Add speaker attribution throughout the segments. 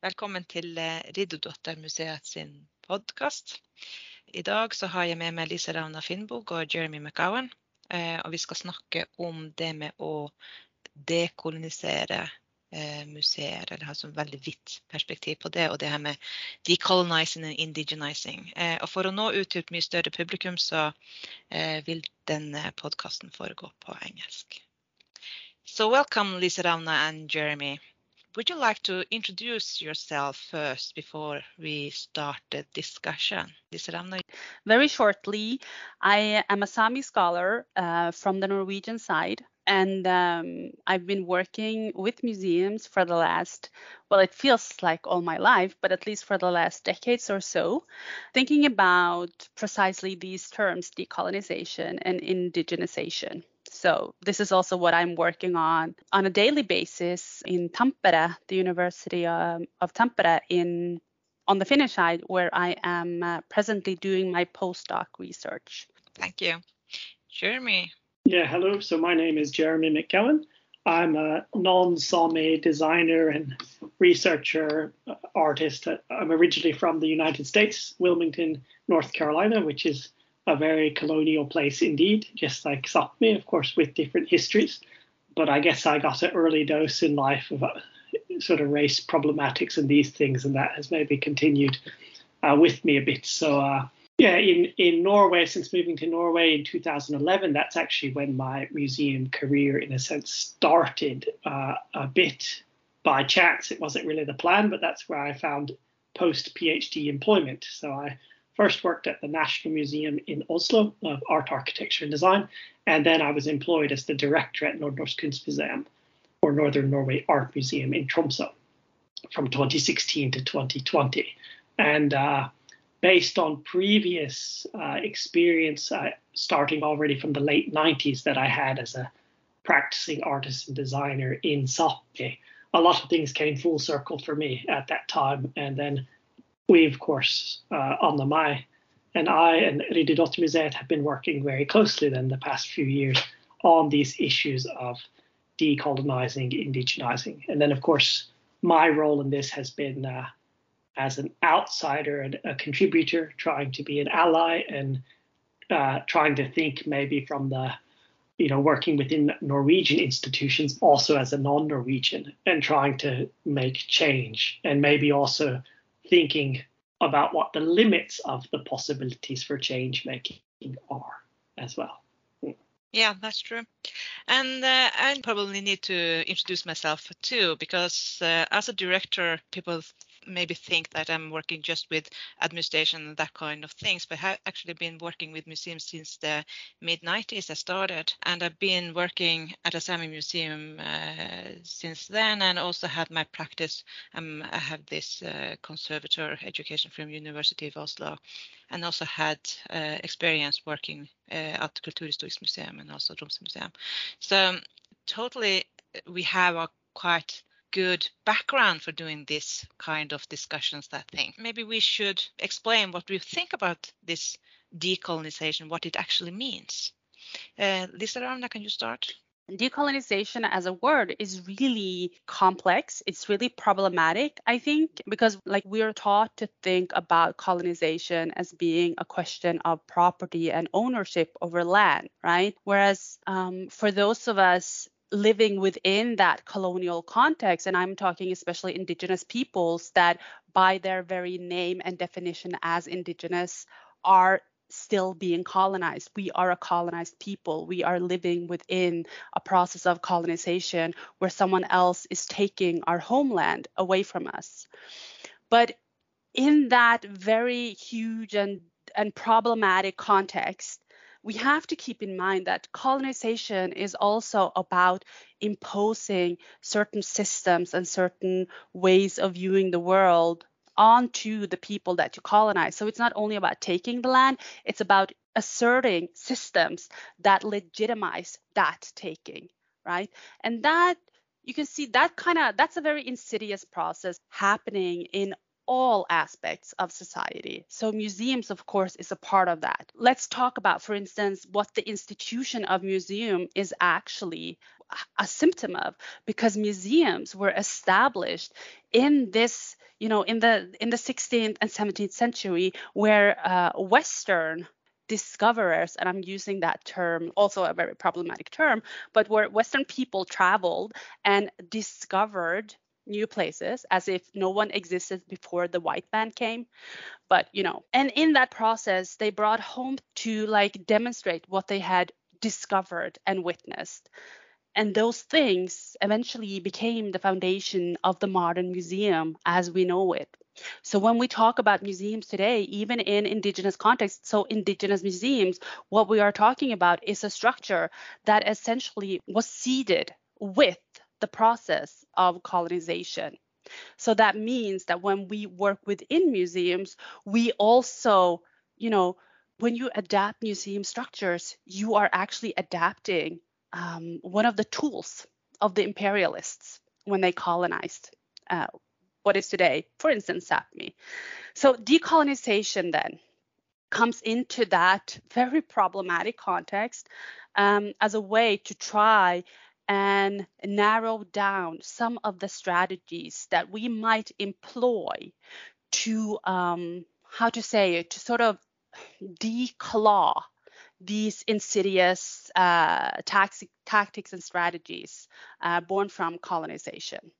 Speaker 1: Velkommen til eh, Ridderdotter-museet sin podkast. I dag så har jeg med meg Lise Ravna Finnbog og Jeremy McGowan. eh, Og vi skal snakke om det med å dekolonisere museer, eller har sånn veldig vidt perspektiv på det, og det her med decolonizing and indigenizing. Eh, Og for å nå ut til et mye større publikum, så eh, vil denne podkasten foregå på engelsk. So welcome Lise Ravna and Jeremy. Would you like to introduce yourself first before we start the discussion? Lise Ravna,
Speaker 2: Very shortly, I am a Sami scholar uh, from the Norwegian side, and um, I've been working with museums for the last, well, it feels like all my life, but at least for the last decades or so, thinking about precisely these terms decolonization and indigenization. So, this is also what I'm working on on a daily basis in Tampere, the University um, of Tampere in on the Finnish side, where I am uh, presently doing my postdoc research.
Speaker 1: thank you. Jeremy,
Speaker 3: Yeah, hello. So my name is Jeremy McGowan. I'm a non-Sami designer and researcher, uh, artist. I'm originally from the United States, Wilmington, North Carolina, which is a very colonial place indeed, just like Sapmi, of course, with different histories. But I guess I got an early dose in life of uh, sort of race problematics and these things, and that has maybe continued uh, with me a bit. So uh, yeah, in, in Norway, since moving to Norway in 2011, that's actually when my museum career, in a sense, started uh, a bit by chance. It wasn't really the plan, but that's where I found post PhD employment. So I first worked at the National Museum in Oslo of Art, Architecture, and Design, and then I was employed as the director at Nordnorsk Kunstmuseum, or Northern Norway Art Museum in Tromsø, from 2016 to 2020. And uh, based on previous uh, experience, uh, starting already from the late 90s that I had as a practicing artist and designer in Sápmi, a lot of things came full circle for me at that time. And then we, of course, uh, Anne May and I and RiddoDuottarMuseat have been working very closely then the past few years on these issues of decolonizing, indigenizing. And then, of course, my role in this has been uh, as an outsider and a contributor, trying to be an ally and uh, trying to think maybe from the, you know, working within Norwegian institutions also as a non-Norwegian and trying to make change and maybe also thinking about what the limits of the possibilities for change making are as well.
Speaker 1: Yeah, that's true. And uh, I probably need to introduce myself too, because uh, as a director, people maybe think that I'm working just with administration and that kind of things, but I've actually been working with museums since the mid 90s I started. And I've been working at a Sami museum uh, since then and also had my practice. Um, I have this uh, conservator education from University of Oslo and also had uh, experience working uh, at Kulturhistorisk Museum and also Tromsø Museum. So totally we have a quite good background for doing this kind of discussions I think. Maybe we should explain what we think about this decolonization, what it actually means. Uh, Liisa-Rávná, can you start?
Speaker 2: Decolonization as a word is really complex. It's really problematic, I think, because like we're taught to think about colonization as being a question of property and ownership over land, right? Whereas um, for those of us living within that colonial context, and I'm talking especially indigenous peoples that by their very name and definition as indigenous are still being colonized. We are a colonized people. We are living within a process of colonization where someone else is taking our homeland away from us. But in that very huge and, and problematic context, we have to keep in mind that colonization is also about imposing certain systems and certain ways of viewing the world onto the people that you colonize. So it's not only about taking the land, it's about asserting systems that legitimize that taking, right? And that you can see that kind of that's a very insidious process happening in all aspects of society. So, museums, of course, is a part of that. Let's talk about, for instance, what the institution of museum is actually a symptom of, because museums were established in this, you know, in the in the 16th and 17th century, where uh, Western discoverers, and I'm using that term, also a very problematic term, but where Western people traveled and discovered new places as if no one existed before the white man came. But you know and in that process they brought home to like demonstrate what they had discovered and witnessed. And those things eventually became the foundation of the modern museum as we know it. So when we talk about museums today, even in indigenous contexts, so indigenous museums, what we are talking about is a structure that essentially was seeded with the process of colonization. So that means that when we work within museums, we also, you know, when you adapt museum structures, you are actually adapting um, one of the tools of the imperialists when they colonized uh, what is today, for instance, Sapmi. So decolonization then comes into that very problematic context um, as a way to try and narrow down some of the strategies that we might employ to um, how to say it to sort of declaw these insidious uh, tactics and strategies uh, born from colonization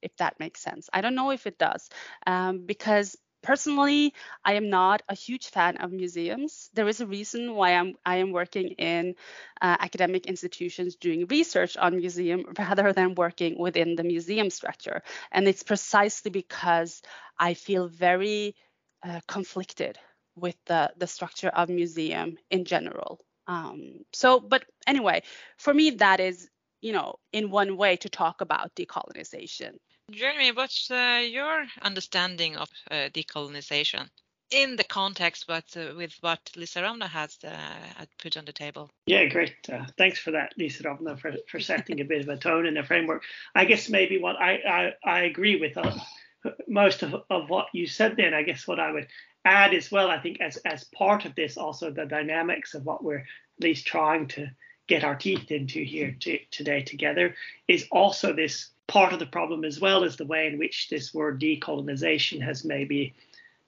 Speaker 2: if that makes sense. I don't know if it does, um, because personally, I am not a huge fan of museums. There is a reason why I'm I am working in uh, academic institutions doing research on museum rather than working within the museum structure, and it's precisely because I feel very uh, conflicted with the the structure of museum in general. Um, so, but anyway, for me, that is you know in one way to talk about decolonization.
Speaker 1: Jeremy, what's uh, your understanding of uh, decolonization in the context but, uh, with what Liisa-Rávná has uh, put on the table?
Speaker 3: Yeah, great. Uh, thanks for that, Liisa-Rávná, for, for setting a bit of a tone and a framework. I guess maybe what I, I, I agree with uh, most of, of what you said there. And I guess what I would add as well, I think, as, as part of this, also the dynamics of what we're at least trying to get our teeth into here to, today together is also this part of the problem as well is the way in which this word decolonization has maybe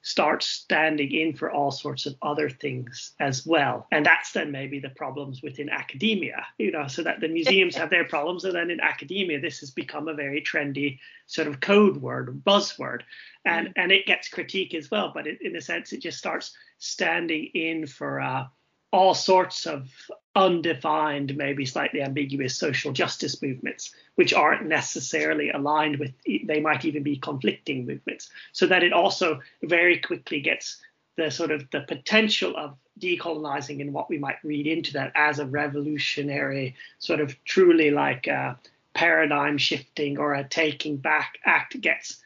Speaker 3: start standing in for all sorts of other things as well. And that's then maybe the problems within academia, you know, so that the museums have their problems. And then in academia, this has become a very trendy sort of code word, buzzword. And, mm. and it gets critique as well. But it, in a sense, it just starts standing in for uh, all sorts of undefined, maybe slightly ambiguous social justice movements, which aren't necessarily aligned with, they might even be conflicting movements. So that it also very quickly gets the sort of the potential of decolonizing and what we might read into that as a revolutionary, sort of truly like a paradigm shifting or a taking back act gets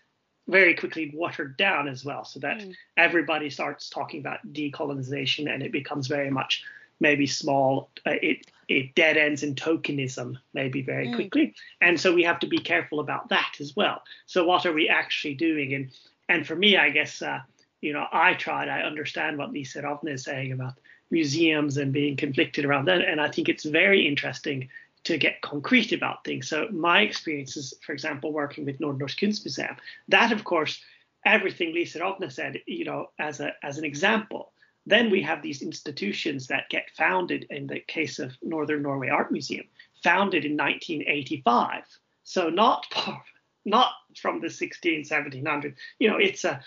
Speaker 3: very quickly watered down as well, so that mm. everybody starts talking about decolonization and it becomes very much maybe small. Uh, it it dead ends in tokenism maybe very mm. quickly, and so we have to be careful about that as well. So what are we actually doing? And and for me, I guess uh, you know I tried. I understand what Liisa-Rávná is saying about museums and being conflicted around that, and I think it's very interesting to get concrete about things. So my experiences, for example, working with Nordnorsk Kunstmuseum, that of course, everything Liisa-Rávná said, you know, as a as an example. Then we have these institutions that get founded in the case of Northern Norway Art Museum, founded in 1985. So not not from the 16, 1700. You know, it's a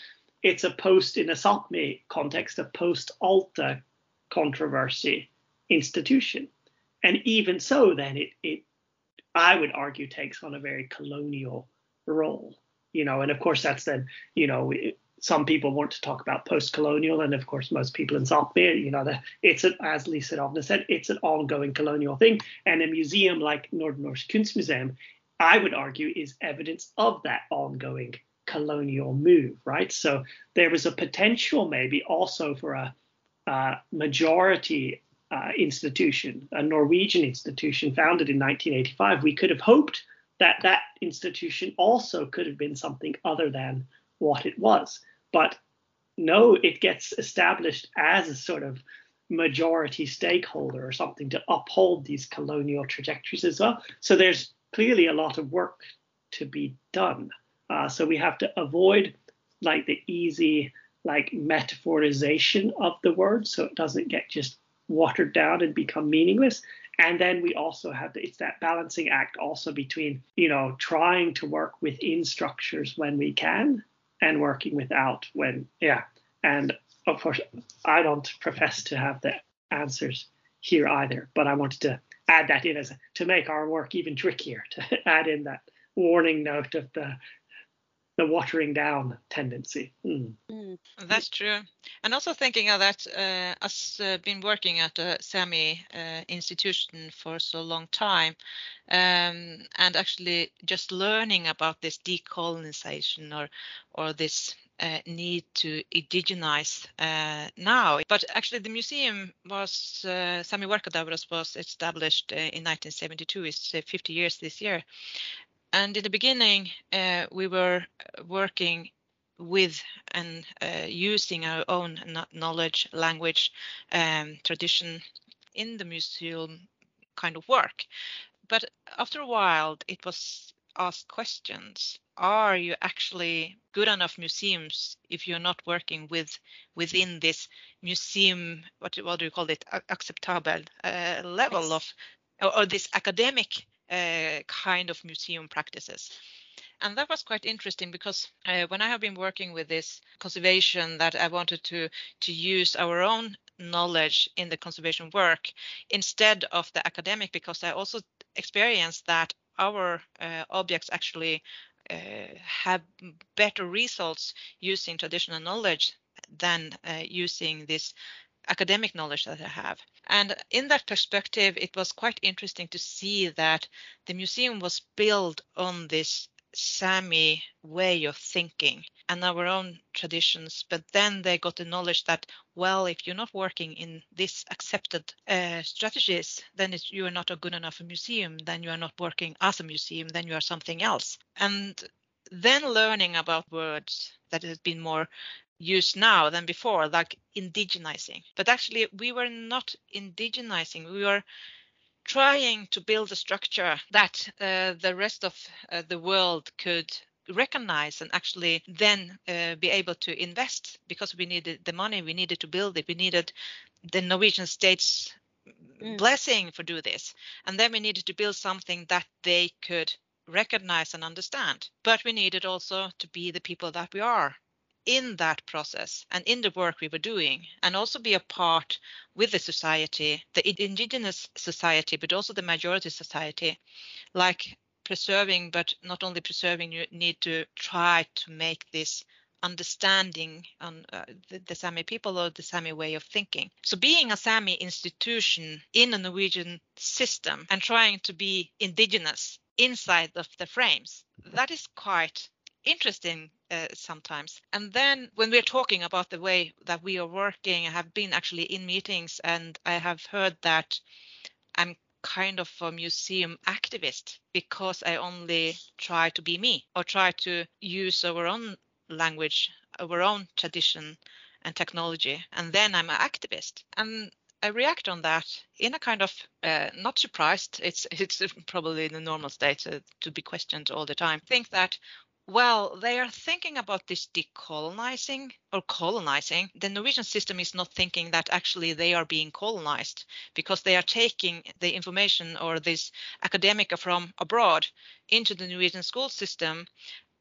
Speaker 3: it's a post in a Sápmi context, a post Alta controversy institution and even so, then it, it, I would argue, takes on a very colonial role, you know, and of course that's then, you know, it, some people want to talk about post-colonial, and of course most people in Sápmi, you know, it's an, as Liisa-Rávná said, it's an ongoing colonial thing, and a museum like Nordnorsk Kunstmuseum, I would argue, is evidence of that ongoing colonial move, right? So there was a potential maybe also for a, a majority uh, institution, a Norwegian institution founded in 1985, we could have hoped that that institution also could have been something other than what it was. But no, it gets established as a sort of majority stakeholder or something to uphold these colonial trajectories as well. So there's clearly a lot of work to be done. Uh, so we have to avoid like the easy like metaphorization of the word so it doesn't get just watered down and become meaningless and then we also have it's that balancing act also between you know trying to work within structures when we can and working without when yeah. And of course i don't profess to have the answers here either but i wanted to add that in as to make our work even trickier to add in that warning note of the the watering down tendency. Mm.
Speaker 1: Mm. That's true. And also thinking of that, uh, us uh, been working at a Sami uh, institution for so long time, um, and actually just learning about this decolonization or or this uh, need to indigenize uh, now. But actually, the museum was uh, Sámiid Vuorká-Dávvirat was established uh, in 1972. It's uh, 50 years this year, and in the beginning, uh, we were working with and uh, using our own knowledge, language, um, tradition in the museum kind of work. But after a while, it was asked questions. Are you actually good enough museums if you're not working with within this museum? What, what do you call it? Acceptable uh, level of or, or this academic uh, kind of museum practices. And that was quite interesting because uh, when I have been working with this conservation, that I wanted to to use our own knowledge in the conservation work instead of the academic, because I also experienced that our uh, objects actually uh, have better results using traditional knowledge than uh, using this academic knowledge that I have. And in that perspective, it was quite interesting to see that the museum was built on this Sami way of thinking and our own traditions. But then they got the knowledge that, well, if you're not working in this accepted uh, strategies, then you are not a good enough museum. Then you are not working as a museum. Then you are something else. And then learning about words that has been more used now than before, like indigenizing. But actually, we were not indigenizing. We were trying to build a structure that uh, the rest of uh, the world could recognize and actually then uh, be able to invest because we needed the money we needed to build it we needed the norwegian state's mm. blessing for do this and then we needed to build something that they could recognize and understand but we needed also to be the people that we are in that process and in the work we were doing and also be a part with the society the indigenous society but also the majority society like preserving but not only preserving you need to try to make this understanding on uh, the, the Sami people or the Sami way of thinking. So being a Sami institution in a Norwegian system and trying to be indigenous inside of the frames, that is quite interesting uh, sometimes. And then when we're talking about the way that we are working, I have been actually in meetings and I have heard that I'm kind of a museum activist because I only try to be me or try to use our own language, our own tradition and technology. And then I'm an activist. And I react on that in a kind of uh, not surprised. It's it's probably the normal state uh, to be questioned all the time. Think that well, they are thinking about this decolonizing or colonizing. The Norwegian system is not thinking that actually they are being colonized because they are taking the information or this academic from abroad into the Norwegian school system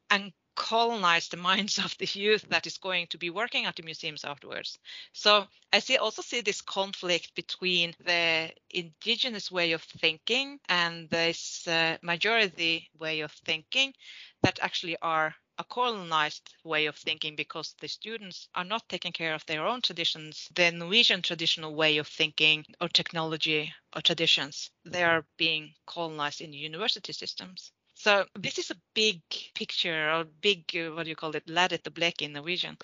Speaker 1: and colonize the minds of the youth that is going to be working at the museums afterwards. So I see also see this conflict between the indigenous way of thinking and this uh, majority way of thinking that actually are a colonized way of thinking because the students are not taking care of their own traditions, the Norwegian traditional way of thinking or technology or traditions. They are being colonized in university systems. So this is a big picture or big, uh, what do you call it, å bleke in Norwegian.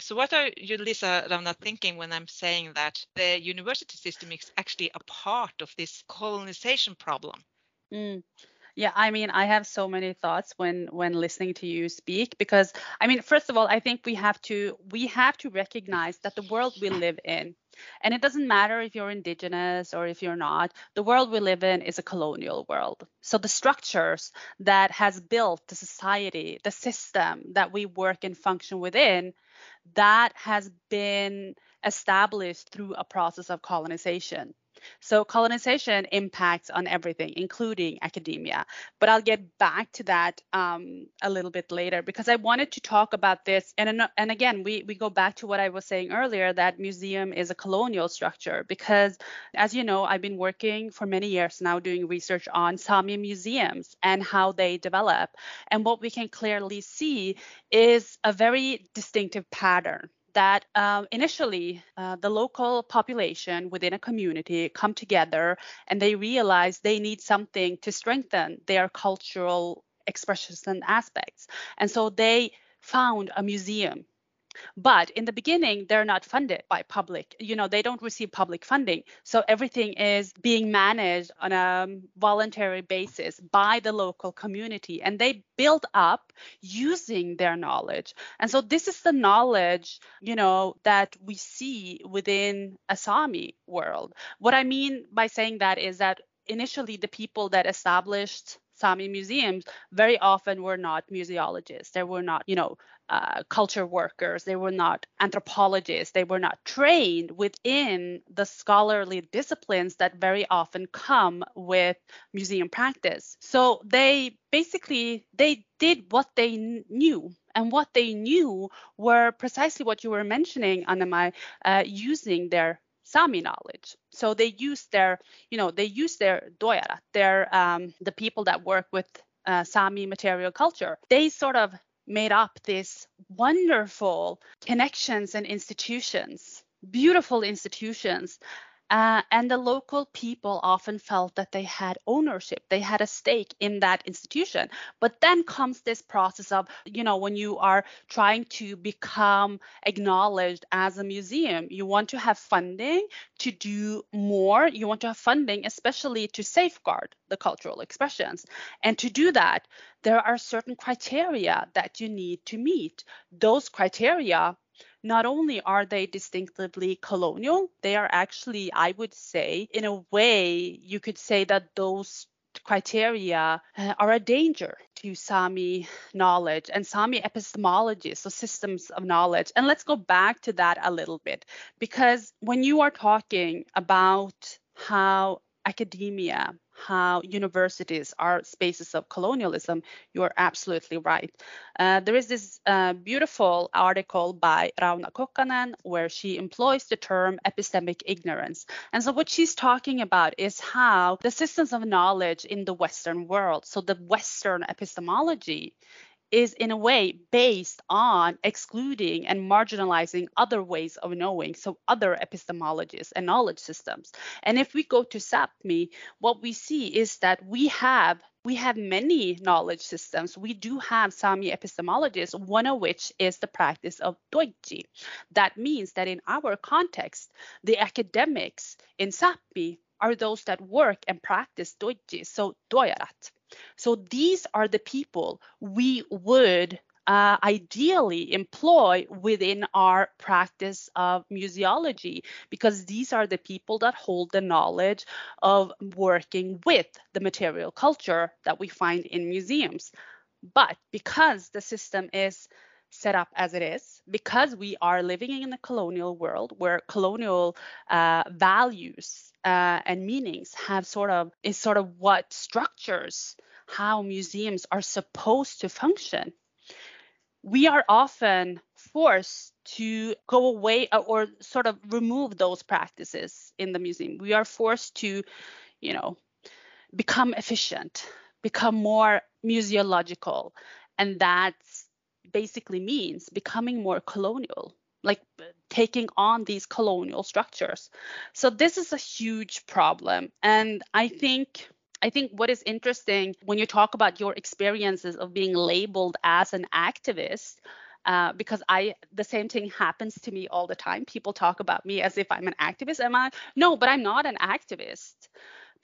Speaker 1: So what are you, Liisa-Rávná, thinking when I'm saying that the university system is actually a part of this colonization problem?
Speaker 2: Mm. Yeah, I mean, I have so many thoughts when when listening to you speak because I mean, first of all, I think we have to we have to recognize that the world we live in and it doesn't matter if you're indigenous or if you're not, the world we live in is a colonial world. So the structures that has built the society, the system that we work and function within, that has been established through a process of colonization. So colonization impacts on everything, including academia. But I'll get back to that um, a little bit later because I wanted to talk about this. And, and again, we, we go back to what I was saying earlier that museum is a colonial structure because, as you know, I've been working for many years now doing research on Sami museums and how they develop. And what we can clearly see is a very distinctive pattern that um, initially uh, the local population within a community come together and they realize they need something to strengthen their cultural expressions and aspects. And so they found a museum but in the beginning, they're not funded by public. You know, they don't receive public funding. So everything is being managed on a um, voluntary basis by the local community. And they build up using their knowledge. And so this is the knowledge, you know, that we see within a Sami world. What I mean by saying that is that initially the people that established Sami museums very often were not museologists. They were not, you know, uh, culture workers. They were not anthropologists. They were not trained within the scholarly disciplines that very often come with museum practice. So they basically they did what they knew and what they knew were precisely what you were mentioning, Anne May, uh, using their Sami knowledge. So they use their, you know, they use their doyara, their um, the people that work with uh, Sami material culture. They sort of made up this wonderful connections and institutions, beautiful institutions uh, and the local people often felt that they had ownership, they had a stake in that institution. But then comes this process of, you know, when you are trying to become acknowledged as a museum, you want to have funding to do more. You want to have funding, especially to safeguard the cultural expressions. And to do that, there are certain criteria that you need to meet. Those criteria not only are they distinctively colonial, they are actually, I would say, in a way, you could say that those criteria uh, are a danger to Sami knowledge and Sami epistemology, so systems of knowledge. And let's go back to that a little bit, because when you are talking about how academia how universities are spaces of colonialism, you're absolutely right. Uh, there is this uh, beautiful article by Rauna Kuokkanen where she employs the term epistemic ignorance. And so, what she's talking about is how the systems of knowledge in the Western world, so the Western epistemology, is in a way based on excluding and marginalizing other ways of knowing, so other epistemologies and knowledge systems. And if we go to Sapmi, what we see is that we have we have many knowledge systems. We do have Sami epistemologies, one of which is the practice of duodji. That means that in our context, the academics in Sapmi are those that work and practice duodji, so duojárat. So these are the people we would uh, ideally employ within our practice of museology because these are the people that hold the knowledge of working with the material culture that we find in museums. But because the system is set up as it is, because we are living in a colonial world where colonial uh, values uh, and meanings have sort of is sort of what structures how museums are supposed to function. We are often forced to go away uh, or sort of remove those practices in the museum. We are forced to, you know, become efficient, become more museological, and that basically means becoming more colonial like taking on these colonial structures. So this is a huge problem. And I think I think what is interesting when you talk about your experiences of being labeled as an activist, uh, because I the same thing happens to me all the time. People talk about me as if I'm an activist. Am I? No, but I'm not an activist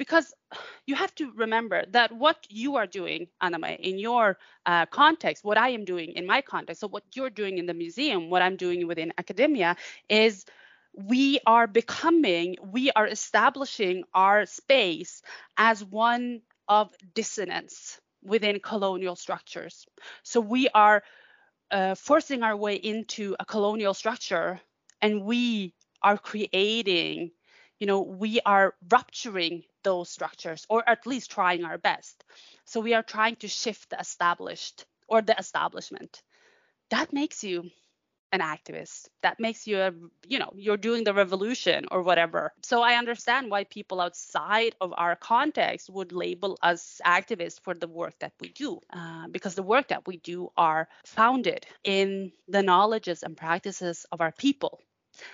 Speaker 2: because you have to remember that what you are doing, Anne May, in your uh, context, what I am doing in my context, so what you're doing in the museum, what I'm doing within academia, is we are becoming, we are establishing our space as one of dissonance within colonial structures. So we are uh, forcing our way into a colonial structure and we are creating you know we are rupturing those structures or at least trying our best. So we are trying to shift the established or the establishment. That makes you an activist. That makes you a you know you're doing the revolution or whatever. So i understand why people outside of our context would label us activists for the work that we do uh, because the work that we do are founded in the knowledges and practices of our people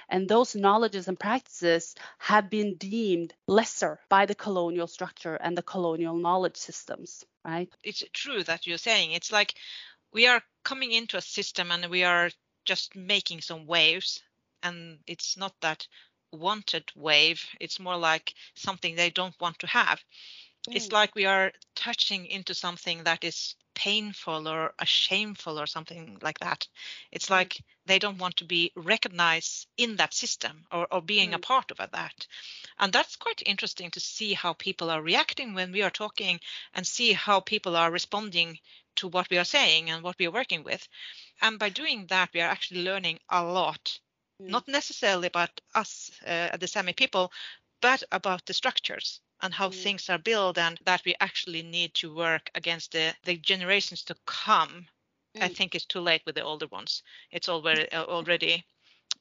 Speaker 2: and those knowledges and practices have been deemed lesser by the colonial structure and the colonial knowledge systems, right?
Speaker 1: It's true that you're saying. It's like we are coming into a system and we are just making some waves. And it's not that wanted wave, it's more like something they don't want to have. Mm. It's like we are touching into something that is painful or a shameful or something like that. It's mm. like they don't want to be recognized in that system or, or being mm. a part of that. And that's quite interesting to see how people are reacting when we are talking and see how people are responding to what we are saying and what we are working with. And by doing that, we are actually learning a lot, mm. not necessarily about us, uh, the Sami people, but about the structures and how mm. things are built and that we actually need to work against the, the generations to come mm. i think it's too late with the older ones. It's already uh, already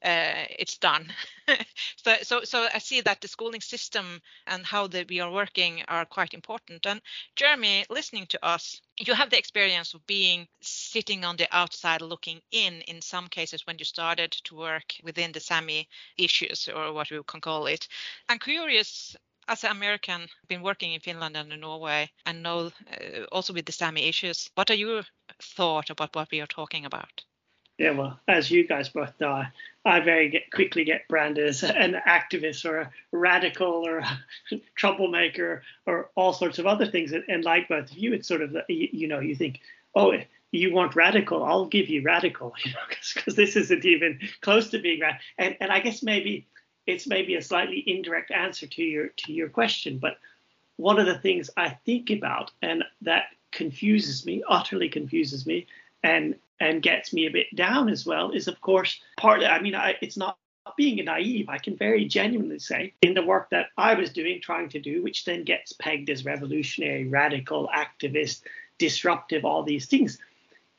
Speaker 1: uh, it's done. So so so i see that the schooling system and how that we are working are quite important. And jeremy listening to us you have the experience of being sitting on the outside looking in in some cases when you started to work within the sami issues or what we can call it. I'm curious as an American, been working in Finland and in Norway and know uh, also with the Sami issues. What are your thoughts about what we are talking about?
Speaker 3: Yeah, well, as you guys both know, I very get, quickly get branded as an activist or a radical or a troublemaker or all sorts of other things. And like both of you, it's sort of, you, you know, you think, oh, you want radical, I'll give you radical, you know, because this isn't even close to being radical. And, and I guess maybe it's maybe a slightly indirect answer to your to your question, but one of the things I think about and that confuses me, utterly confuses me, and and gets me a bit down as well is of course partly I mean I, it's not being naive, I can very genuinely say, in the work that I was doing, trying to do, which then gets pegged as revolutionary, radical, activist, disruptive, all these things,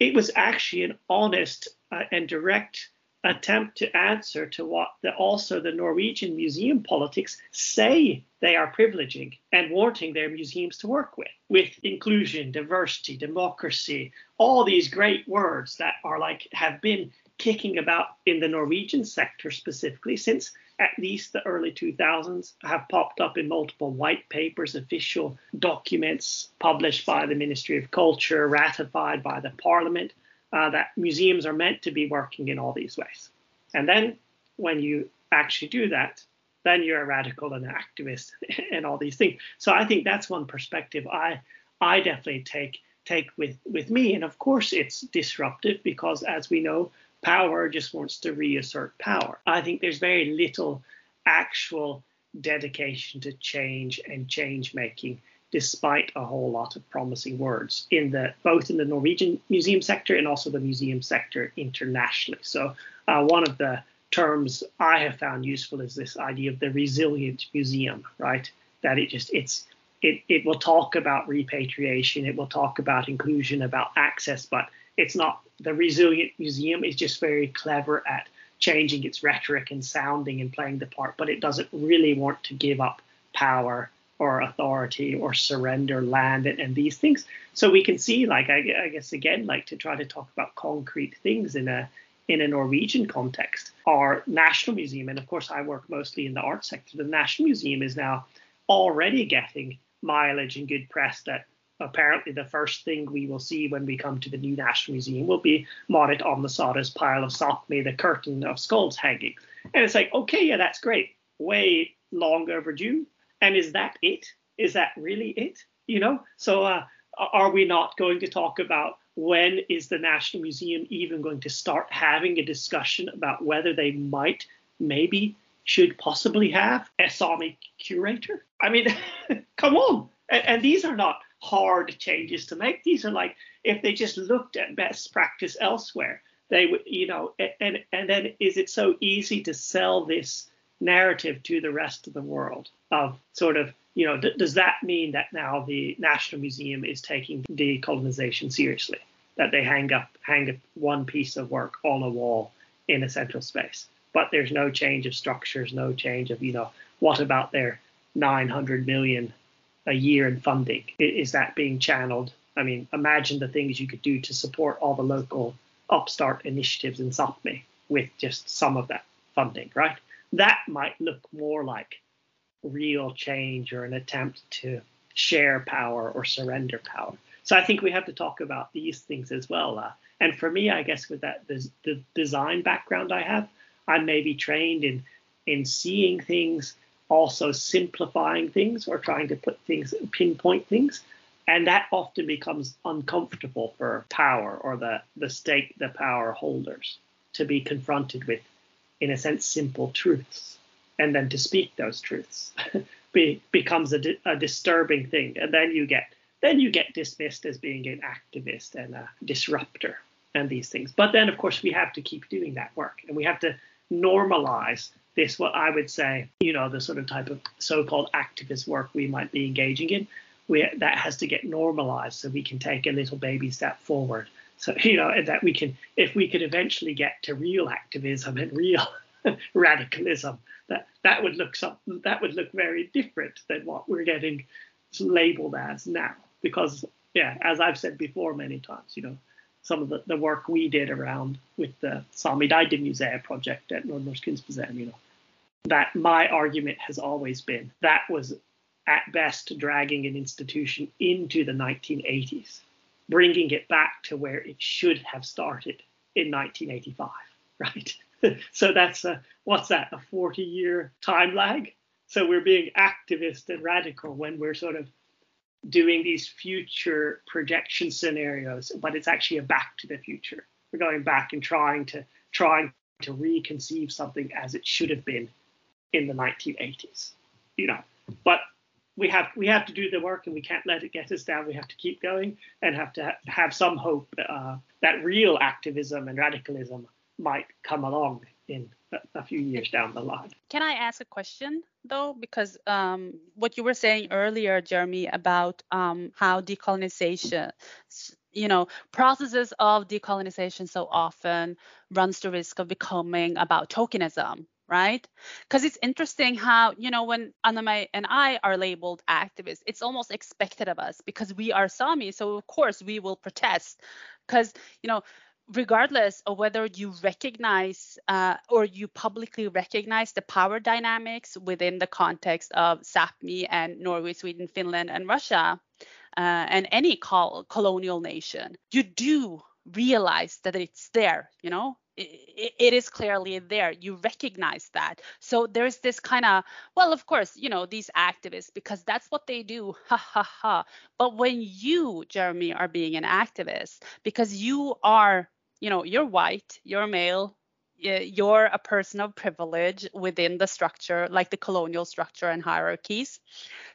Speaker 3: it was actually an honest uh, and direct attempt to answer to what the, also the Norwegian museum politics say they are privileging and wanting their museums to work with, with inclusion, diversity, democracy, all these great words that are like have been kicking about in the Norwegian sector specifically since at least the early 2000s have popped up in multiple white papers, official documents published by the Ministry of Culture, ratified by the Parliament uh, that museums are meant to be working in all these ways. And then when you actually do that, then you're a radical and an activist and all these things. So I think that's one perspective I I definitely take take with with me. And of course, it's disruptive because, as we know, power just wants to reassert power. I think there's very little actual dedication to change and change making despite a whole lot of promising words in the both in the Norwegian museum sector and also the museum sector internationally. So uh, one of the terms I have found useful is this idea of the resilient museum, right? That it just it's it it will talk about repatriation, it will talk about inclusion, about access, but it's not the resilient museum is just very clever at changing its rhetoric and sounding and playing the part, but it doesn't really want to give up power or authority or surrender land and, and these things. So we can see, like, I, I, guess again, like to try to talk about concrete things in a in a Norwegian context. Our national museum, and of course, I work mostly in the art sector. The national museum is now already getting mileage and good press that apparently the first thing we will see when we come to the new National Museum will be Máret Ánne Sara's pile of Sápmi, the curtain of skulls hanging. And it's like, okay, yeah, that's great. Way long overdue, and is that it? is that really it? You know, so uh, are we not going to talk about when is the National Museum even going to start having a discussion about whether they might, maybe, should possibly have a Sami curator? I mean, come on. And, and these are not hard changes to make. These are like if they just looked at best practice elsewhere, they would, you know, and and then is it so easy to sell this narrative to the rest of the world of sort of you know, does that mean that now the National Museum is taking decolonization seriously? That they hang up hang up one piece of work on a wall in a central space, but there's no change of structures, no change of you know, what about their 900 million a year in funding? Is that being channeled? I mean, imagine the things you could do to support all the local upstart initiatives in Sápmi with just some of that funding, right? That might look more like real change or an attempt to share power or surrender power. So I think we have to talk about these things as well. Uh, and for me, I guess with that the, the design background I have, I may be trained in in seeing things, also simplifying things or trying to put things pinpoint things. And that often becomes uncomfortable for power or the, the state, the power holders to be confronted with, in a sense, simple truths. And then to speak those truths be, becomes a, di- a disturbing thing. And then you get then you get dismissed as being an activist and a disruptor and these things. But then of course we have to keep doing that work. And we have to normalize this what i would say you know the sort of type of so-called activist work we might be engaging in. We, that has to get normalized so we can take a little baby step forward so you know that we can if we could eventually get to real activism and real radicalism that that would look some that would look very different than what we're getting labeled as now. Because yeah as i've said before many times you know some of the, the work we did around with the Sami Museum project at Nordnorsk Kunstmuseum, you know, that my argument has always been that was at best dragging an institution into the 1980s, bringing it back to where it should have started in 1985, right? so that's a, what's that, a 40 year time lag? So we're being activist and radical when we're sort of doing these future projection scenarios, but it's actually a back to the future. We're going back and trying to trying to reconceive something as it should have been in the 1980s. You know, but we have we have to do the work and we can't let it get us down. We have to keep going and have to have some hope uh, that real activism and radicalism might come along in a, few years down the line.
Speaker 2: Can I ask a question though? Because um, what you were saying earlier, Jeremy, about um, how decolonization, you know, processes of decolonization so often runs the risk of becoming about tokenism, right? Because it's interesting how, you know, when Anna and I are labeled activists, it's almost expected of us because we are Sami. So, of course, we will protest. Because, you know, regardless of whether you recognize uh, or you publicly recognize the power dynamics within the context of Sápmi and Norway, Sweden, Finland, and Russia, uh, and any col- colonial nation, you do realize that it's there, you know? It, is clearly there. You recognize that. So there's this kind of, well, of course, you know, these activists, because that's what they do. Ha ha ha. But when you, Jeremy, are being an activist, because you are you know you're white you're male you're a person of privilege within the structure like the colonial structure and hierarchies.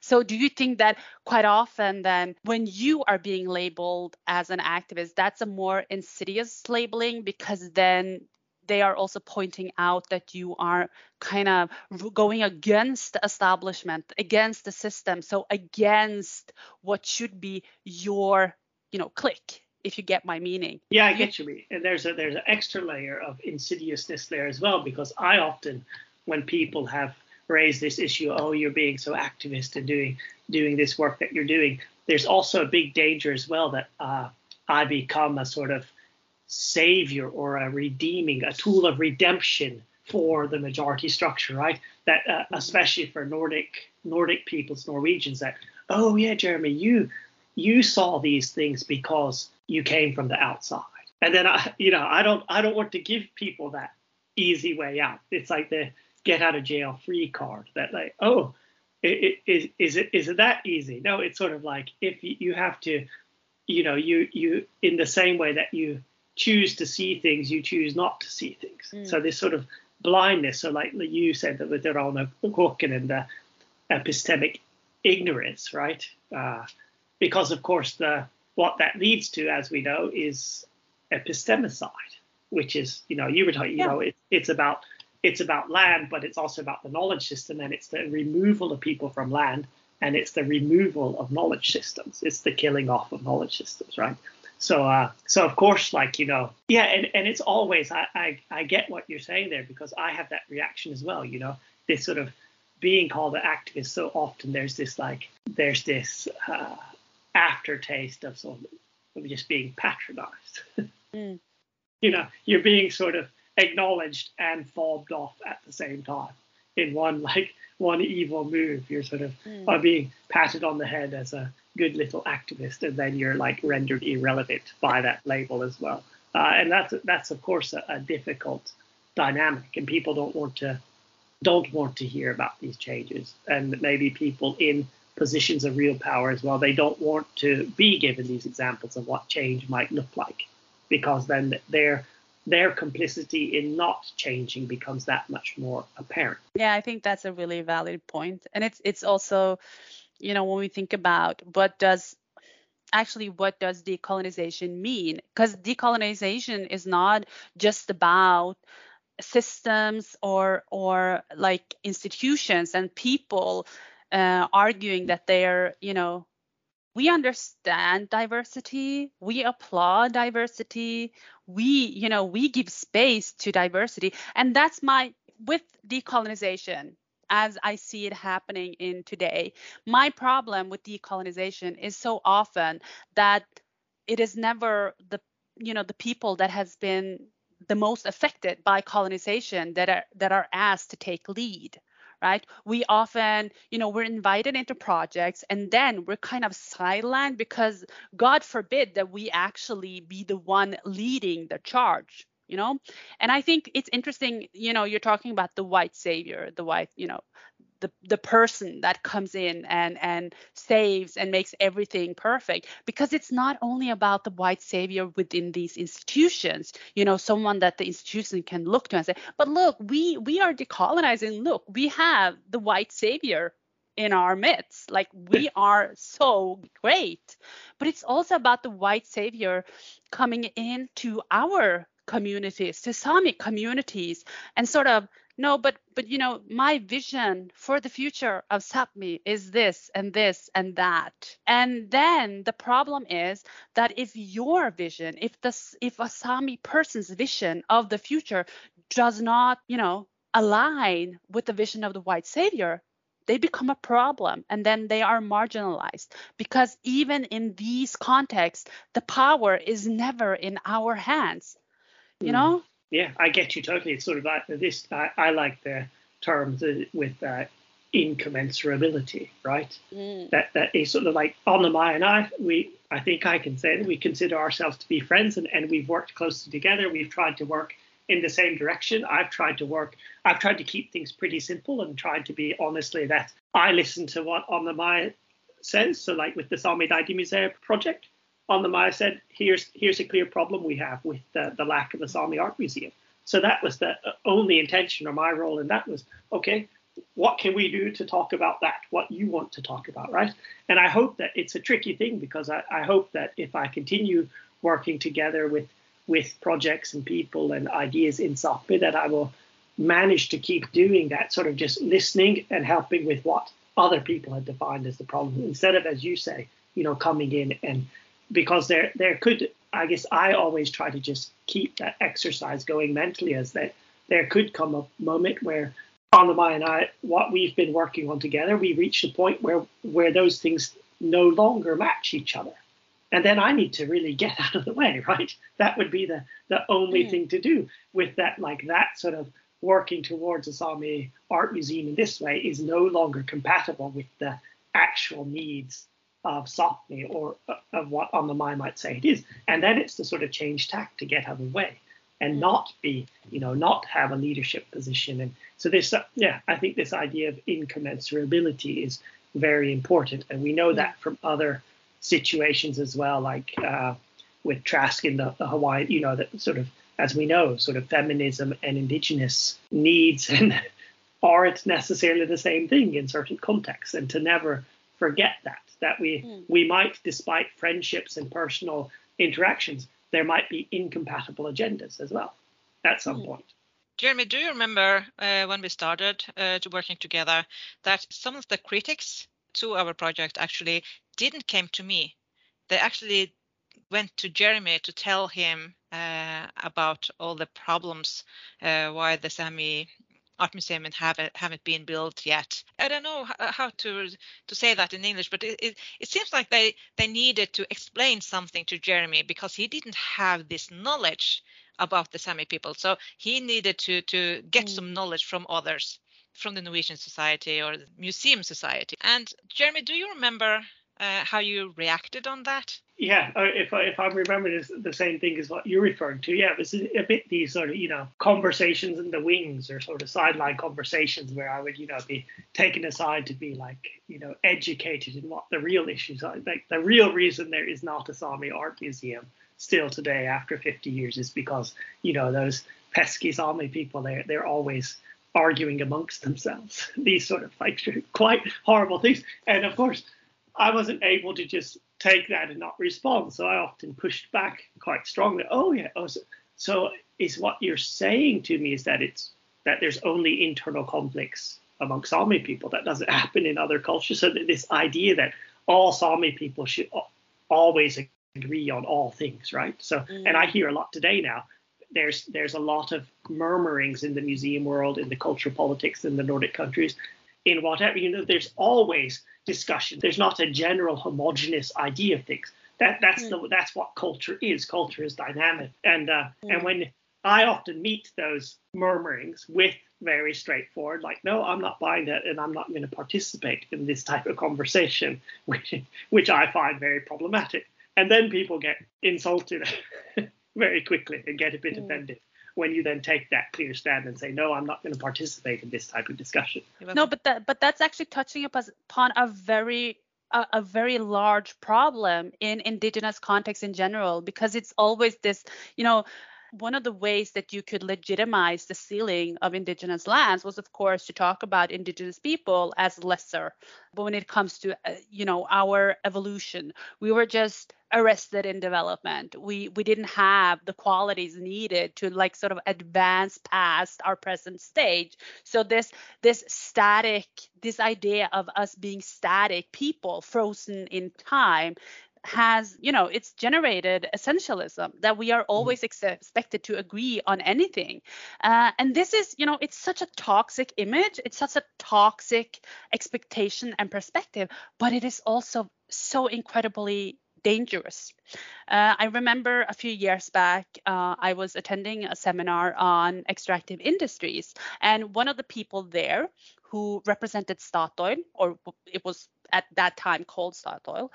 Speaker 2: So do you think that quite often then when you are being labeled as an activist that's a more insidious labeling because then they are also pointing out that you are kind of going against the establishment against the system so against what should be your you know clique if you get my meaning.
Speaker 3: Yeah, I get you. Mean. And there's a there's an extra layer of insidiousness there as well because I often, when people have raised this issue, oh, you're being so activist and doing doing this work that you're doing, there's also a big danger as well that uh, I become a sort of savior or a redeeming, a tool of redemption for the majority structure, right? That uh, especially for Nordic Nordic peoples, Norwegians, that oh yeah, Jeremy, you you saw these things because you came from the outside. And then I, you know, I don't, I don't want to give people that easy way out. It's like the get out of jail free card that like, oh, is is it is it that easy? No, it's sort of like if you have to, you know, you you in the same way that you choose to see things, you choose not to see things. Mm. So this sort of blindness. So like you said that with Rauna Kuokkanen and the epistemic ignorance, right? Uh, because of course the what that leads to, as we know, is epistemicide, which is you know you were talking, you yeah. know, it, it's about it's about land, but it's also about the knowledge system, and it's the removal of people from land, and it's the removal of knowledge systems. It's the killing off of knowledge systems, right? So, uh, so of course, like you know, yeah, and, and it's always I, I I get what you're saying there because I have that reaction as well. You know, this sort of being called an activist so often there's this like there's this uh, aftertaste of sort of just being patronized. mm. You know, you're being sort of acknowledged and fobbed off at the same time in one like one evil move. You're sort of mm. are being patted on the head as a good little activist, and then you're like rendered irrelevant by that label as well. Uh, and that's that's of course a, a difficult dynamic, and people don't want to don't want to hear about these changes, and maybe people in positions of real power as well they don't want to be given these examples of what change might look like because then their their complicity in not changing becomes that much more apparent.
Speaker 2: Yeah, I think that's a really valid. And it's it's also, you know, when we think about what does actually what does decolonization mean? Because decolonization is not just about systems or or like institutions and people uh, arguing that they're you know we understand diversity we applaud diversity we you know we give space to diversity and that's my with decolonization as i see it happening in today my problem with decolonization is so often that it is never the you know the people that has been the most affected by colonization that are that are asked to take lead right? We often you know we're invited into projects and then we're kind of sidelined because god forbid that we actually be the one leading the charge you know? And i think it's interesting you know you're talking about the white savior the white you know the, the person that comes in and and saves and makes everything perfect. Because it's not only about the white savior within these institutions you know someone that the institution can look to and say but look we we are decolonizing. Look we have the white savior in our midst. Like we are so great. But it's also about the white savior coming into our communities to Sami communities and sort of no but but you know my vision for the future of sapmi is this and this and that. And then the problem is that if your vision if this if a sami person's vision of the future does not you know align with the vision of the white savior they become a problem and then they are marginalized because even in these contexts the power is never in our hands. You hmm. know
Speaker 3: yeah, I get you totally. It's sort of like this. I, I like the terms with uh, incommensurability, right? Mm. That that is sort of like Anne May and I. We I think I can say that we consider ourselves to be friends, and, and we've worked closely together. We've tried to work in the same direction. I've tried to work. I've tried to keep things pretty simple and tried to be honestly that I listen to what Anne May says. So like with the Sami Museum project, Anne May said, here's here's a clear problem we have with the, the lack of a Sami art museum. So that was the uh, only intention or my role in that was, okay, what can we do to talk about that? What you want to talk about, right? And I hope that it's a tricky thing because I, I hope that if I continue working together with with projects and people and ideas in Sapmi, that I will manage to keep doing that, sort of just listening and helping with what other people have defined as the problem, instead of, as you say, you know, coming in and because there there could I guess I always try to just keep that exercise going mentally as that there could come a moment where Anne May and I, what we've been working on together, we reach a point where where those things no longer match each other. And then I need to really get out of the way, right? That would be the the only mm. thing to do with that, like that sort of working towards a Sami art museum in this way is no longer compatible with the actual needs of Sapmi or uh, of what on the mind might say it is. And then it's the sort of change tack to get out of the way. and not be, you know, not have a leadership position. And so this, uh, yeah, I think this idea of incommensurability is very important, and we know that from other situations as well, like uh, with Trask in the, the Hawaii, you know, that sort of, as we know, sort of feminism and indigenous needs and aren't necessarily the same thing in certain contexts, and to never forget that that we mm. we might, despite friendships and personal interactions, there might be incompatible agendas as well at some mm. point.
Speaker 1: Jeremy, do you remember uh, when we started uh, to working together that some of the critics to our project actually didn't came to me. They actually went to Jeremy to tell him uh, about all the problems uh, why the Sami art museum haven't haven't been built yet. I don't know how to to say that in English, but it, it, it seems like they they needed to explain something to Jeremy because he didn't have this knowledge about the Sami people. So he needed to to get mm. some knowledge from others, from the Norwegian Society or the Museum Society. And Jeremy, do you remember uh, how you reacted on that?
Speaker 3: Yeah, uh, if I, if I'm remembering the same thing as what you're referring to, yeah, it was a bit these sort of you know conversations in the wings or sort of sideline conversations where I would you know be taken aside to be like you know educated in what the real issues are. Like the real reason there is not a Sami art museum still today after 50 years is because you know those pesky Sami people they're they're always arguing amongst themselves these sort of like quite horrible things and of course I wasn't able to just take that and not respond. So I often pushed back quite strongly. Oh yeah. Oh, so, so is what you're saying to me is that it's that there's only internal conflicts among Sami people that doesn't happen in other cultures. So this idea that all Sami people should always agree on all things, right? So, mm. and I hear a lot today now. There's there's a lot of murmurings in the museum world, in the cultural politics in the Nordic countries, in whatever you know. There's always discussion. There's not a general homogenous idea of things. That that's mm. the that's what culture is. Culture is dynamic, and uh, mm. and when I often meet those murmurings with very straightforward, like, no, I'm not buying that, and I'm not going to participate in this type of conversation, which which I find very problematic. And then people get insulted very quickly and get a bit mm. offended when you then take that clear stand and say, no, I'm not going to participate in this type of discussion.
Speaker 2: No, but that but that's actually touching upon a very a, a, very large problem in indigenous context in general because it's always this you know one of the ways that you could legitimize the sealing of indigenous lands was of course to talk about indigenous people as lesser. But when it comes to uh, you know our evolution we were just arrested in development. We we didn't have the qualities needed to like sort of advance past our present stage. So this this static this idea of us being static people frozen in time has, you know, it's generated essentialism that we are mm-hmm. always ex- expected to agree on anything. Uh, and this is, you know, it's such a toxic image, it's such a toxic expectation and perspective, but it is also so incredibly dangerous. Uh, I remember a few years back, uh, I was attending a seminar on extractive industries, and one of the people there who represented Statoil, or it was at that time called Statoil,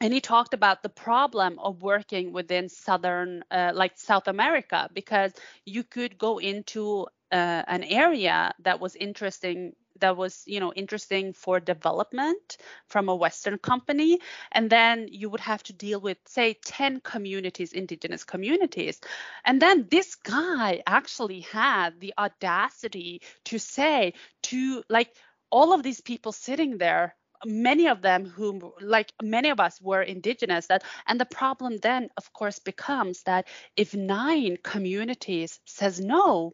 Speaker 2: and he talked about the problem of working within southern uh, like south america because you could go into uh, an area that was interesting that was you know interesting for development from a western company. And then you would have to deal with say 10 communities indigenous communities. And then this guy actually had the audacity to say to like all of these people sitting there many of them whom like many of us were indigenous that and the problem then of course becomes that if nine communities says no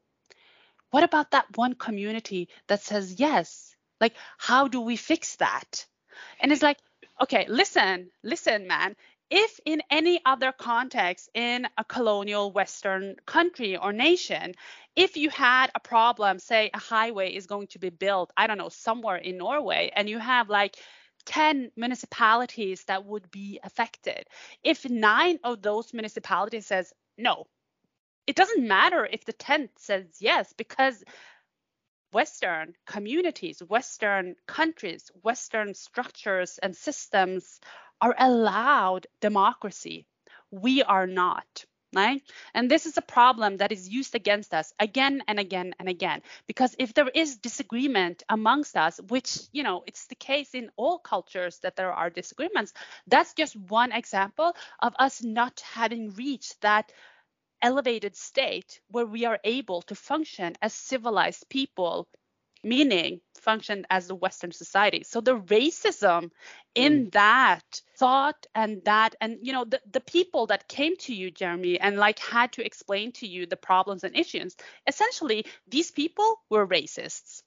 Speaker 2: what about that one community that says yes? Like how do we fix that? And it's like okay listen listen man if in any other context in a colonial Western country or nation, if you had a problem, say a highway is going to be built, I don't know, somewhere in Norway, and you have like 10 municipalities that would be affected. If nine of those municipalities says no, it doesn't matter if the 10th says yes because Western communities, Western countries, Western structures and systems are allowed democracy. We are not. right? And this is a problem that is used against us again and again and again. Because if there is disagreement amongst us, which, you know, it's the case in all cultures that there are disagreements, that's just one example of us not having reached that elevated state where we are able to function as civilized people meaning functioned as the western society so the racism in mm. that thought and that and you know the, the people that came to you jeremy and like had to explain to you the problems and issues essentially these people were racists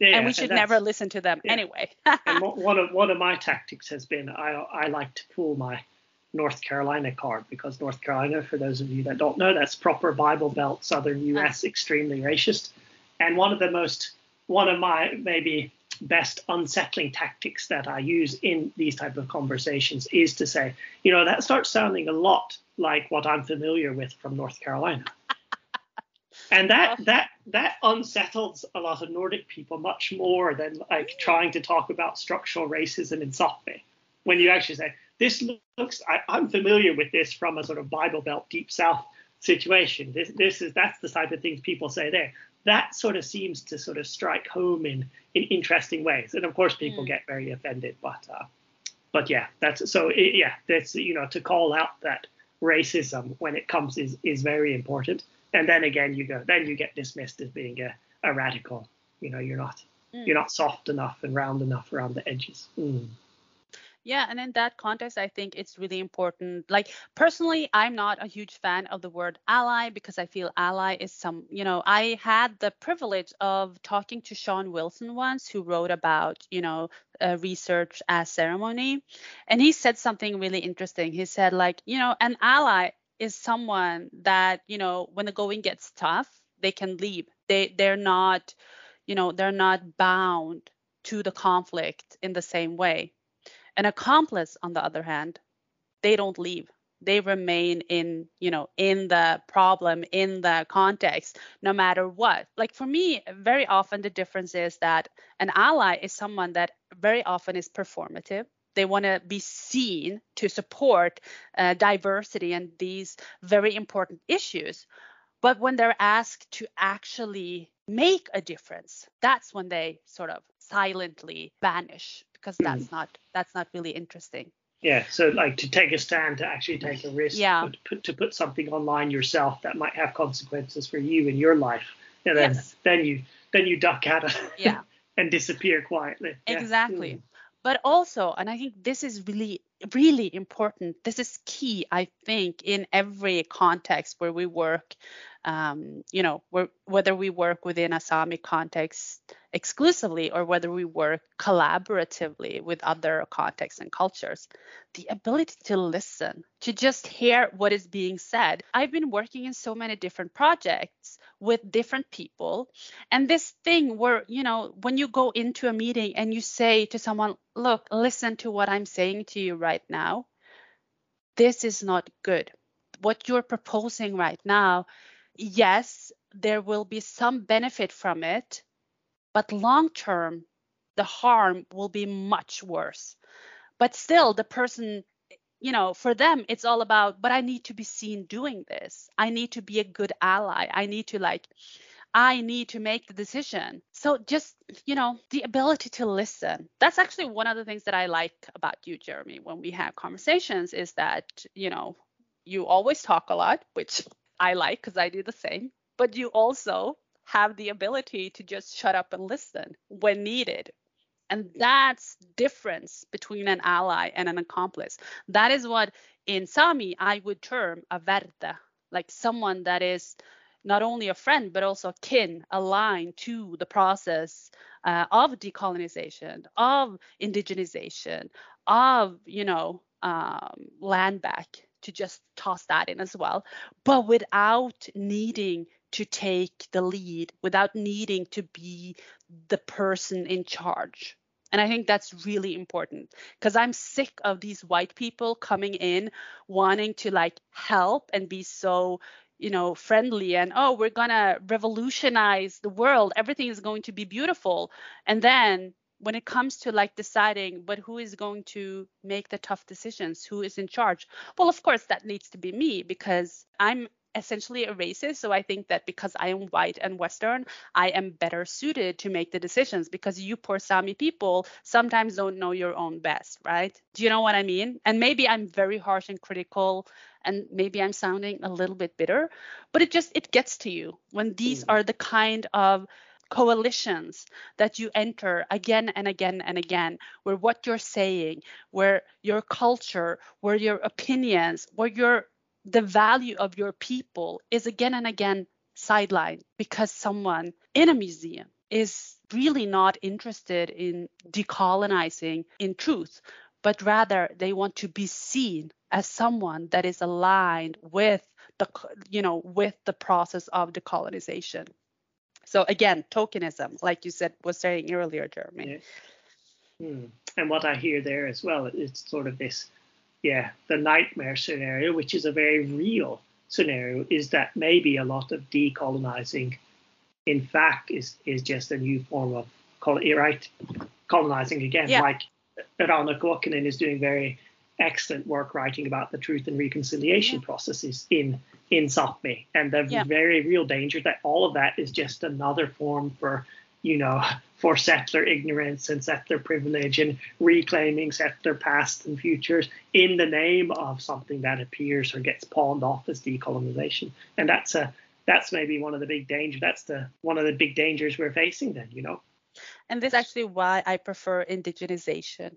Speaker 2: yeah, and we should never listen to them yeah. anyway
Speaker 3: and one of one of my tactics has been i i like to pull my North Carolina card because North Carolina, for those of you that don't know, that's proper Bible Belt, southern U.S., extremely racist. And one of the most one of my maybe best unsettling tactics that I use in these type of conversations is to say, you know, that starts sounding a lot like what I'm familiar with from North Carolina. and that that that unsettles a lot of Nordic people much more than like trying to talk about structural racism in Sápmi. When you actually say, this looks, I, I'm familiar with this from a sort of Bible Belt deep south situation. This, this is that's the type of things people say there that sort of seems to sort of strike home in in interesting ways. And of course, people mm. get very offended, but uh, but yeah, that's so it, yeah, that's you know to call out that racism when it comes is is very important. And then again, you go then you get dismissed as being a, a radical. You know, you're not mm. you're not soft enough and round enough around the edges. Mm.
Speaker 2: Yeah, and in that context, I think it's really important. Like personally, I'm not a huge fan of the word ally because I feel ally is some, you know, I had the privilege of talking to Shawn Wilson once, who wrote about, you know, research as ceremony, and he said something really interesting. He said, like, you know, an ally is someone that, you know, when the going gets tough, they can leave. They they're not, you know, they're not bound to the conflict in the same way an accomplice, on the other hand, they don't leave. They remain in, you know, in the problem, in the context, no matter what. Like for me, very often the difference is that an ally is someone that very often is performative they want to be seen to support uh, diversity and these very important issues. But when they're asked to actually make a difference, that's when they sort of silently vanish because that's mm. not that's not really interesting
Speaker 3: yeah so like to take a stand to actually take a risk
Speaker 2: yeah.
Speaker 3: to put, to put something online yourself that might have consequences for you in your life and then yes. then you then you duck out of
Speaker 2: yeah
Speaker 3: and disappear quietly
Speaker 2: exactly mm. but also and i think this is really really important this is key i think in every context where we work um, you know whether we work within a sami context exclusively or whether we work collaboratively with other contexts and cultures. The ability to listen, to just hear what is being said. I've been working in so many different projects with different people. And this thing where, you know, when you go into a meeting and you say to someone, look, listen to what I'm saying to you right now, this is not good. What you're proposing right now, yes, there will be some benefit from it but long term, the harm will be much worse. But still, the person, you know, for them, it's all about, but I need to be seen doing this. I need to be a good ally. I need to like, I need to make the decision. So just, you know, the ability to listen. That's actually one of the things that I like about you, Jeremy, when we have conversations is that, you know, you always talk a lot, which I like because I do the same, but you also have the ability to just shut up and listen when needed. And that's difference between an ally and an accomplice. That is what in Sami I would term a verdde, like someone that is not only a friend but also kin aligned to the process uh, of decolonization, of indigenization, of you know um, land back to just toss that in as well, but without needing to take the lead without needing to be the person in charge. And I think that's really important because I'm sick of these white people coming in wanting to like help and be so, you know, friendly and oh, we're going to revolutionize the world. Everything is going to be beautiful. And then when it comes to like deciding but who is going to make the tough decisions? Who is in charge? Well of course that needs to be me because i'm essentially a racist so i think that because i am white and western i am better suited to make the decisions because you poor sami people sometimes don't know your own best right? Do you know what i mean? And maybe i'm very harsh and critical and maybe i'm sounding a little bit bitter but it just it gets to you when these mm. are the kind of coalitions that you enter again and again and again, where what you're saying, where your culture, where your opinions, where your the value of your people is again and again sidelined because someone in a museum is really not interested in decolonizing in truth, but rather they want to be seen as someone that is aligned with the you know with the process of decolonization. So again, tokenism, like you said, was saying earlier, Jeremy.
Speaker 3: Yeah. Hmm. And what I hear there as well, it's sort of this, yeah, the nightmare scenario, which is a very real scenario, is that maybe a lot of decolonizing, in fact, is is just a new form of right colonizing again. Yeah. Like Rauna Kuokkanen is doing very excellent work writing about the truth and reconciliation processes in in Sapmi, and the yeah. very real danger that all of that is just another form for you know for settler ignorance and settler privilege and reclaiming settler past and futures in the name of something that appears or gets pawned off as decolonization. And that's a that's maybe one of the big dangers that's the one of the big dangers we're facing then you know?
Speaker 2: And this is actually why i prefer indigenization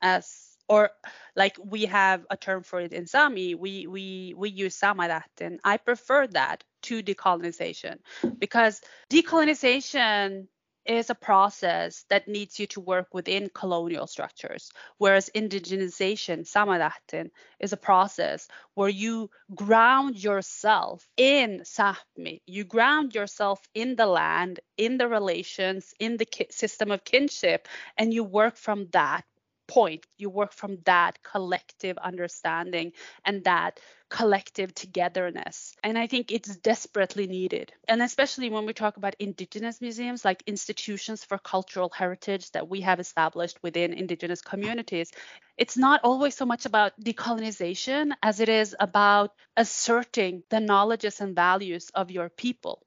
Speaker 2: as or like we have a term for it in Sami, we we we use Samarätten. I prefer that to decolonization because decolonization is a process that needs you to work within colonial structures, whereas indigenization, Samarätten, is a process where you ground yourself in Sapmi. You ground yourself in the land, in the relations, in the system of kinship, and you work from that point you work from that collective understanding and that collective togetherness. And i think it's desperately needed. And especially when we talk about indigenous museums like institutions for cultural heritage that we have established within indigenous communities it's not always so much about decolonization as it is about asserting the knowledges and values of your people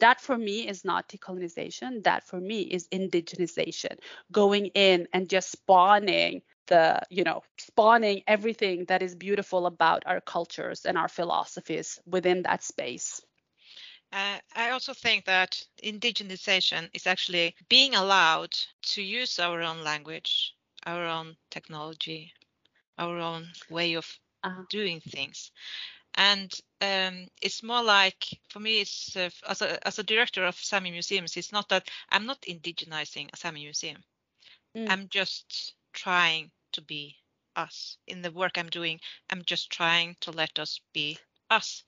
Speaker 2: that for me is not decolonization. That for me is indigenization, going in and just spawning the, you know, spawning everything that is beautiful about our cultures and our philosophies within that space.
Speaker 1: Uh, I also think that indigenization is actually being allowed to use our own language, our own technology, our own way of uh-huh. doing things and um, it's more like for me it's uh, as a as a director of Sami museums it's not that I'm not indigenizing a Sami museum. Mm. I'm just trying to be us. In the work I'm doing I'm just trying to let us be us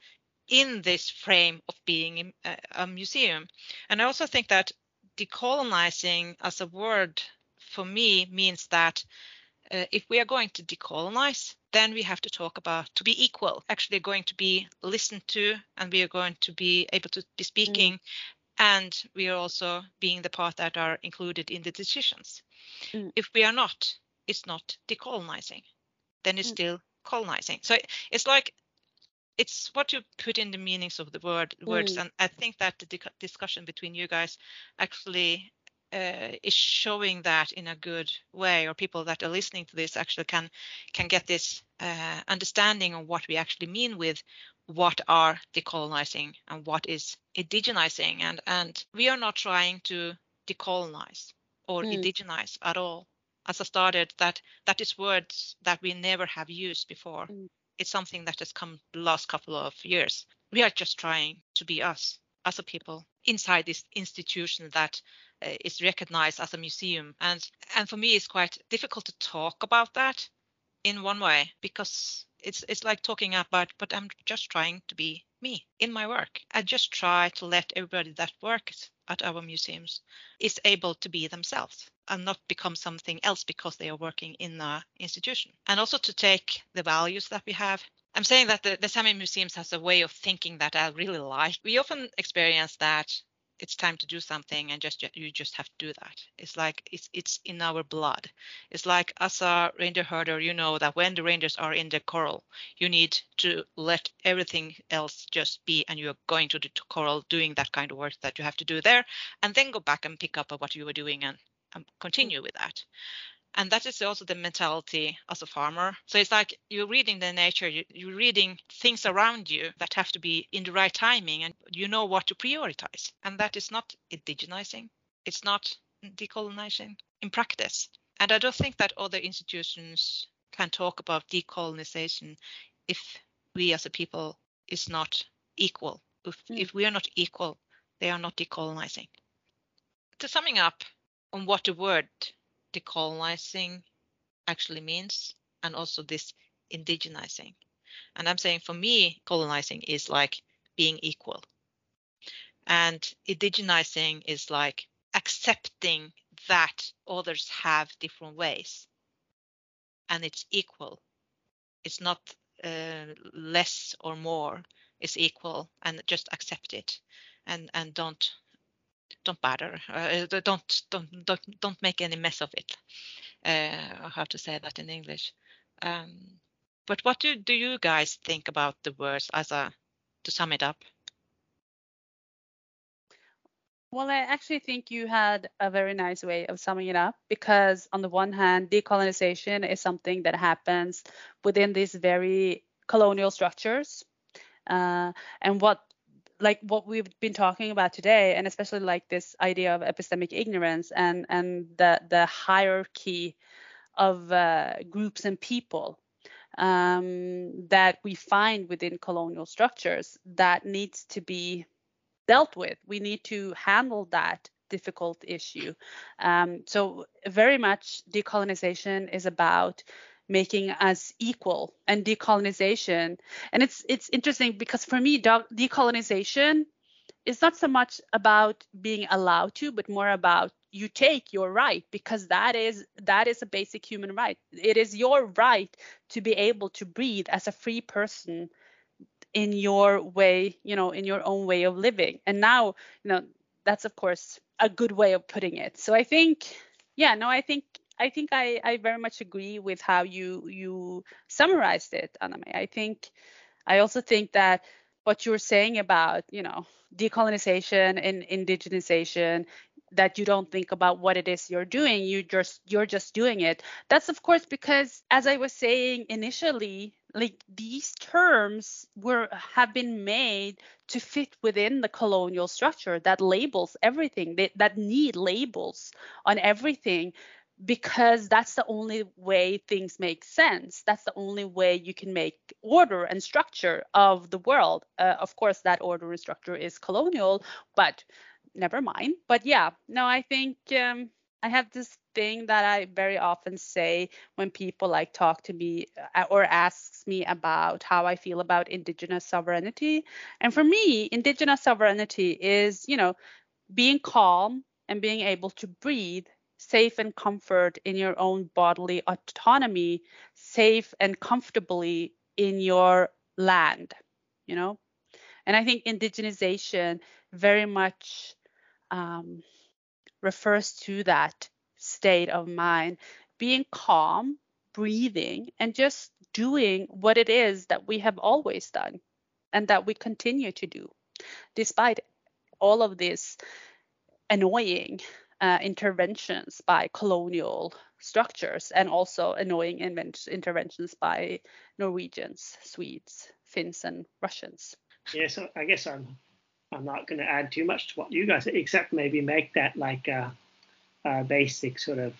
Speaker 1: in this frame of being a, a museum. And I also think that decolonizing as a word for me means that uh, if we are going to decolonize, then we have to talk about to be equal, actually going to be listened to, and we are going to be able to be speaking, mm. and we are also being the part that are included in the decisions. Mm. If we are not, it's not decolonizing, then it's mm. still colonizing. So it's like it's what you put in the meanings of the word words, mm. and I think that the discussion between you guys actually uh, is showing that in a good way or people that are listening to this actually can can get this uh, understanding of what we actually mean with what are decolonizing and what is indigenizing. And and we are not trying to decolonize or mm. indigenize at all. As i started that that is words that we never have used before. Mm. it's something that has come the last couple of years. We are just trying to be us a people inside this institution that uh, is recognized as a museum. And and for me it's quite difficult to talk about that in one way because it's it's like talking about but i'm just trying to be me in my work. I just try to let everybody that works at our museums is able to be themselves and not become something else because they are working in an institution. And also to take the values that we have i'm saying that the, the sami museums has a way of thinking that i really like. We often experience that it's time to do something and just you just have to do that. It's like it's it's in our blood. It's like as a reindeer herder you know that when the reindeers are in the coral you need to let everything else just be and you're going to the coral doing that kind of work that you have to do there and then go back and pick up what you were doing and, and continue with that and that is also the mentality as a farmer. So it's like you're reading the nature you, are reading things around you that have to be in the right timing and you know what to prioritize. And that is not indigenizing. It's not decolonizing in practice. And i don't think that other institutions can talk about decolonization if we as a people is not equal. If, mm. if we are not equal they are not decolonizing. To summing up on what the word decolonizing actually means and also this indigenizing. And I'm saying for me, colonizing is like being equal. And indigenizing is like accepting that others have different ways and it's equal. It's not uh, less or more, it's equal and just accept it and, and don't don't bother. Uh, don't don't don't don't make any mess of it. Uh, have to say that in English. Um, but what do do you guys think about the words as a to sum it up?
Speaker 2: Well, I actually think you had a very nice way of summing it up because, on the one hand, decolonization is something that happens within these very colonial structures. Uh, and what like what we've been talking about today and especially like this idea of epistemic ignorance and and the the hierarchy of uh, groups and people um, that we find within colonial structures that needs to be dealt with. We need to handle that difficult issue. Um, so very much decolonization is about making us equal and decolonization. And it's it's interesting because for me, decolonization is not so much about being allowed to, but more about you take your right because that is that is a basic human right. It is your right to be able to breathe as a free person in your way, you know, in your own way of living. And now, you know, that's of course a good way of putting it. So I think, yeah, no, I think I think I, I very much agree with how you you summarized it, Anne May. I think I also think that what you're saying about you know decolonization and indigenization that you don't think about what it is you're doing you just you're just doing it that's of course because as i was saying initially like these terms were have been made to fit within the colonial structure that labels everything that, that need labels on everything because that's the only way things make sense. That's the only way you can make order and structure of the world. Uh, of course, that order and structure is colonial, but never mind. But yeah, no, I think um, I have this thing that I very often say when people like talk to me uh, or asks me about how I feel about indigenous sovereignty. And for me, indigenous sovereignty is, you know, being calm and being able to breathe safe and comfort in your own bodily autonomy, safe and comfortably in your land, you know? And I think indigenization very much um, refers to that state of mind, being calm, breathing, and just doing what it is that we have always done and that we continue to do, despite all of this annoying uh, interventions by colonial structures and also annoying interventions by Norwegians, Swedes, Finns, and Russians.
Speaker 3: Yeah, so I guess I'm I'm not going to add too much to what you guys, except maybe make that like a, a basic sort of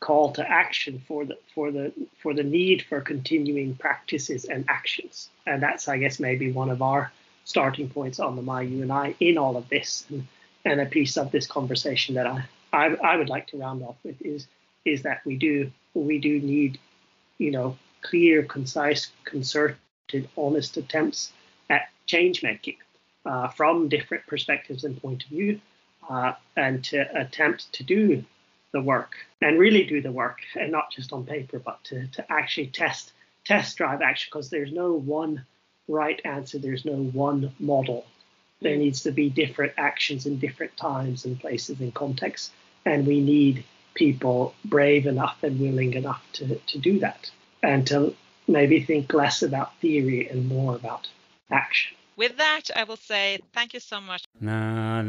Speaker 3: call to action for the for the for the need for continuing practices and actions, and that's I guess maybe one of our starting points on the my you and I in all of this, and, and a piece of this conversation that I I, I would like to round off with is is that we do we do need you know clear, concise, concerted, honest attempts at change making uh, from different perspectives and point of view, uh, and to attempt to do the work and really do the work and not just on paper, but to, to actually test test drive action because there's no one right answer, there's no one model There needs to be different actions in different times and places and contexts, and we need people brave enough and willing enough to, to do that and to maybe think less about theory and more about action.
Speaker 1: With that, I will say thank you so much.
Speaker 4: Na